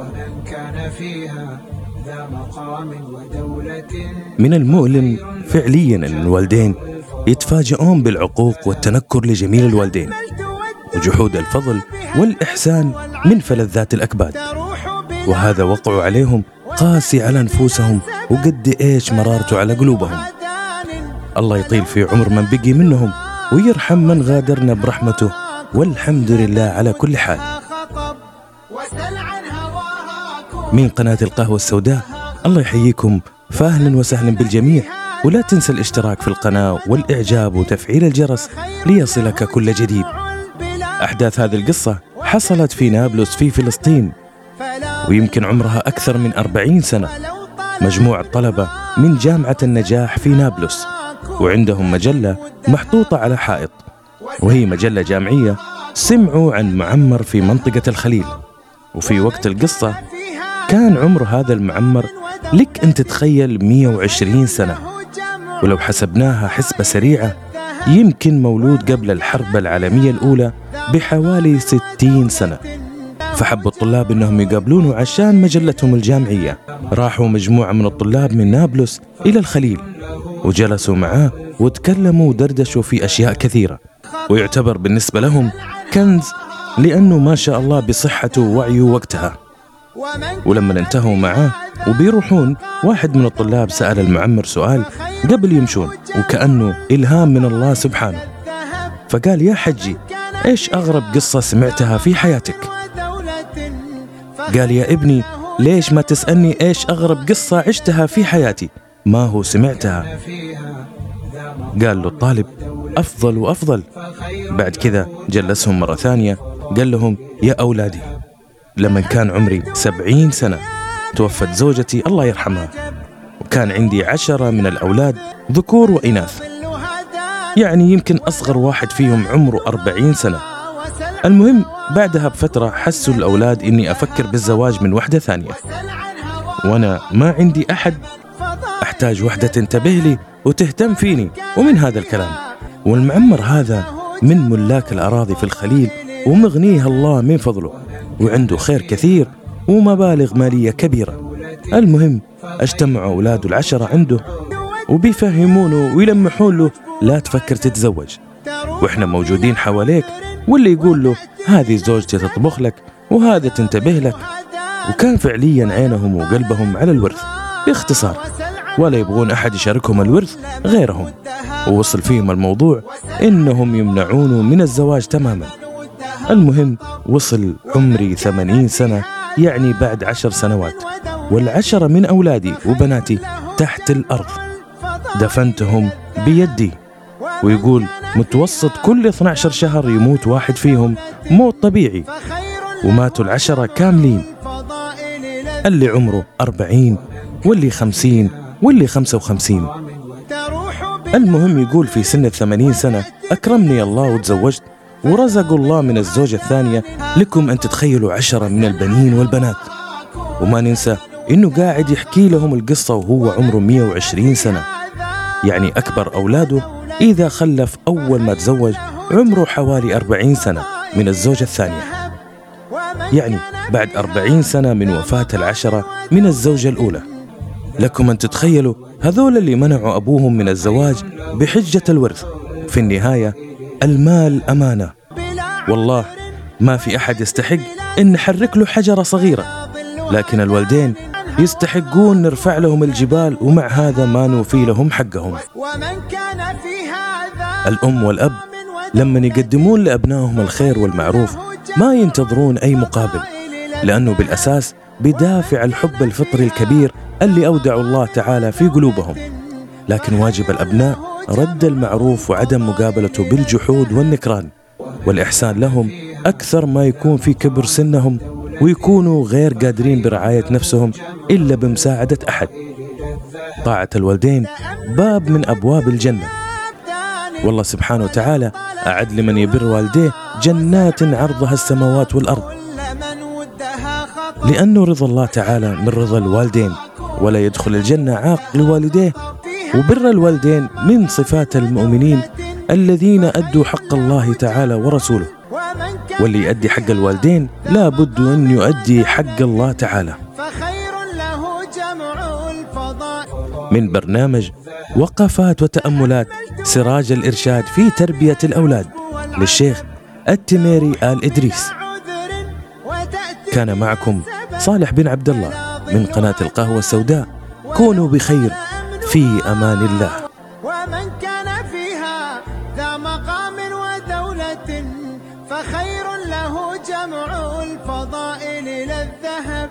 ومن كان فيها ذا مقام ودولة من المؤلم فعليا أن الوالدين يتفاجئون بالعقوق والتنكر لجميل الوالدين وجحود الفضل والإحسان من فلذات الأكباد. وهذا وقع عليهم قاسي على نفوسهم وقد إيش مرارته على قلوبهم. الله يطيل في عمر من بقي منهم ويرحم من غادرنا برحمته والحمد لله على كل حال. من قناة القهوة السوداء. الله يحييكم. فاهلا وسهلا بالجميع. ولا تنسى الاشتراك في القناة والإعجاب وتفعيل الجرس ليصلك كل جديد. أحداث هذه القصة حصلت في نابلس في فلسطين ويمكن عمرها أكثر من أربعين سنة. مجموعة طلبة من جامعة النجاح في نابلس وعندهم مجلة محطوطة على حائط وهي مجلة جامعية. سمعوا عن معمر في منطقة الخليل. وفي وقت القصة كان عمر هذا المعمر لك أن تتخيل 120 سنة. ولو حسبناها حسبة سريعة يمكن مولود قبل الحرب العالمية الأولى بحوالي 60 سنة. فحب الطلاب إنهم يقابلونه عشان مجلتهم الجامعية. راحوا مجموعة من الطلاب من نابلس إلى الخليل وجلسوا معاه وتكلموا ودردشوا في أشياء كثيرة. ويعتبر بالنسبة لهم كنز لأنه ما شاء الله بصحته ووعيه وقتها. ولما انتهوا معاه وبيروحون واحد من الطلاب سأل المعمر سؤال قبل يمشون وكأنه إلهام من الله سبحانه. فقال يا حجي إيش أغرب قصة سمعتها في حياتك؟ قال يا ابني ليش ما تسألني إيش أغرب قصة عشتها في حياتي؟ ما هو سمعتها. قال له الطالب أفضل وأفضل. بعد كذا جلسهم مرة ثانية قال لهم يا أولادي لما كان عمري سبعين سنة توفت زوجتي الله يرحمها. وكان عندي عشرة من الأولاد ذكور وإناث. يعني يمكن أصغر واحد فيهم عمره أربعين سنة. المهم بعدها بفترة حسوا الأولاد إني أفكر بالزواج من وحدة ثانية. وأنا ما عندي أحد. أحتاج وحدة تنتبه لي وتهتم فيني ومن هذا الكلام. والمعمر هذا من ملاك الأراضي في الخليل ومغنيها الله من فضله. وعنده خير كثير ومبالغ مالية كبيرة. المهم اجتمعوا أولاده العشرة عنده وبيفهمونه ويلمحون له لا تفكر تتزوج. وإحنا موجودين حواليك واللي يقول له هذه زوجتي تطبخ لك وهذا تنتبه لك. وكان فعليا عينهم وقلبهم على الورث باختصار ولا يبغون أحد يشاركهم الورث غيرهم. ووصل فيهم الموضوع إنهم يمنعونه من الزواج تماما. المهم وصل عمري ثمانين سنة يعني بعد عشر سنوات. والعشرة من أولادي وبناتي تحت الأرض. دفنتهم بيدي. ويقول متوسط كل 12 شهر يموت واحد فيهم موت طبيعي. وماتوا العشرة كاملين. اللي عمره أربعين واللي خمسين واللي خمسة وخمسين. المهم يقول في سن الثمانين سنة أكرمني الله وتزوجت. ورزقوا الله من الزوجة الثانية لكم أن تتخيلوا عشرة من البنين والبنات. وما ننسى إنه قاعد يحكي لهم القصة وهو عمره 120 سنة. يعني أكبر أولاده إذا خلف أول ما تزوج عمره حوالي 40 سنة من الزوجة الثانية. يعني بعد 40 سنة من وفاة العشرة من الزوجة الأولى. لكم أن تتخيلوا هذول اللي منعوا أبوهم من الزواج بحجة الورث في النهاية المال أمانة. والله ما في أحد يستحق إن نحرك له حجرة صغيرة لكن الوالدين يستحقون نرفع لهم الجبال ومع هذا ما نوفي لهم حقهم. الأم والأب لما يقدمون لأبنائهم الخير والمعروف ما ينتظرون أي مقابل لأنه بالأساس بدافع الحب الفطري الكبير اللي أودع الله تعالى في قلوبهم. لكن واجب الأبناء رد المعروف وعدم مقابلته بالجحود والنكران والإحسان لهم أكثر ما يكون في كبر سنهم ويكونوا غير قادرين برعاية نفسهم إلا بمساعدة أحد. طاعة الوالدين باب من أبواب الجنة. والله سبحانه وتعالى أعد لمن يبر والديه جنات عرضها السماوات والأرض. لأنه رضا الله تعالى من رضا الوالدين ولا يدخل الجنة عاق لوالديه وبر الوالدين من صفات المؤمنين الذين أدوا حق الله تعالى ورسوله. واللي يؤدي حق الوالدين لا بد أن يؤدي حق الله تعالى. من برنامج وقفات وتأملات سراج الإرشاد في تربية الأولاد للشيخ التميري آل إدريس. كان معكم صالح بن عبد الله من قناة القهوة السوداء. كونوا بخير. في أمان الله. ومن كان فيها ذا مقام ودولة فخير له جمع الفضائل إلى الذهب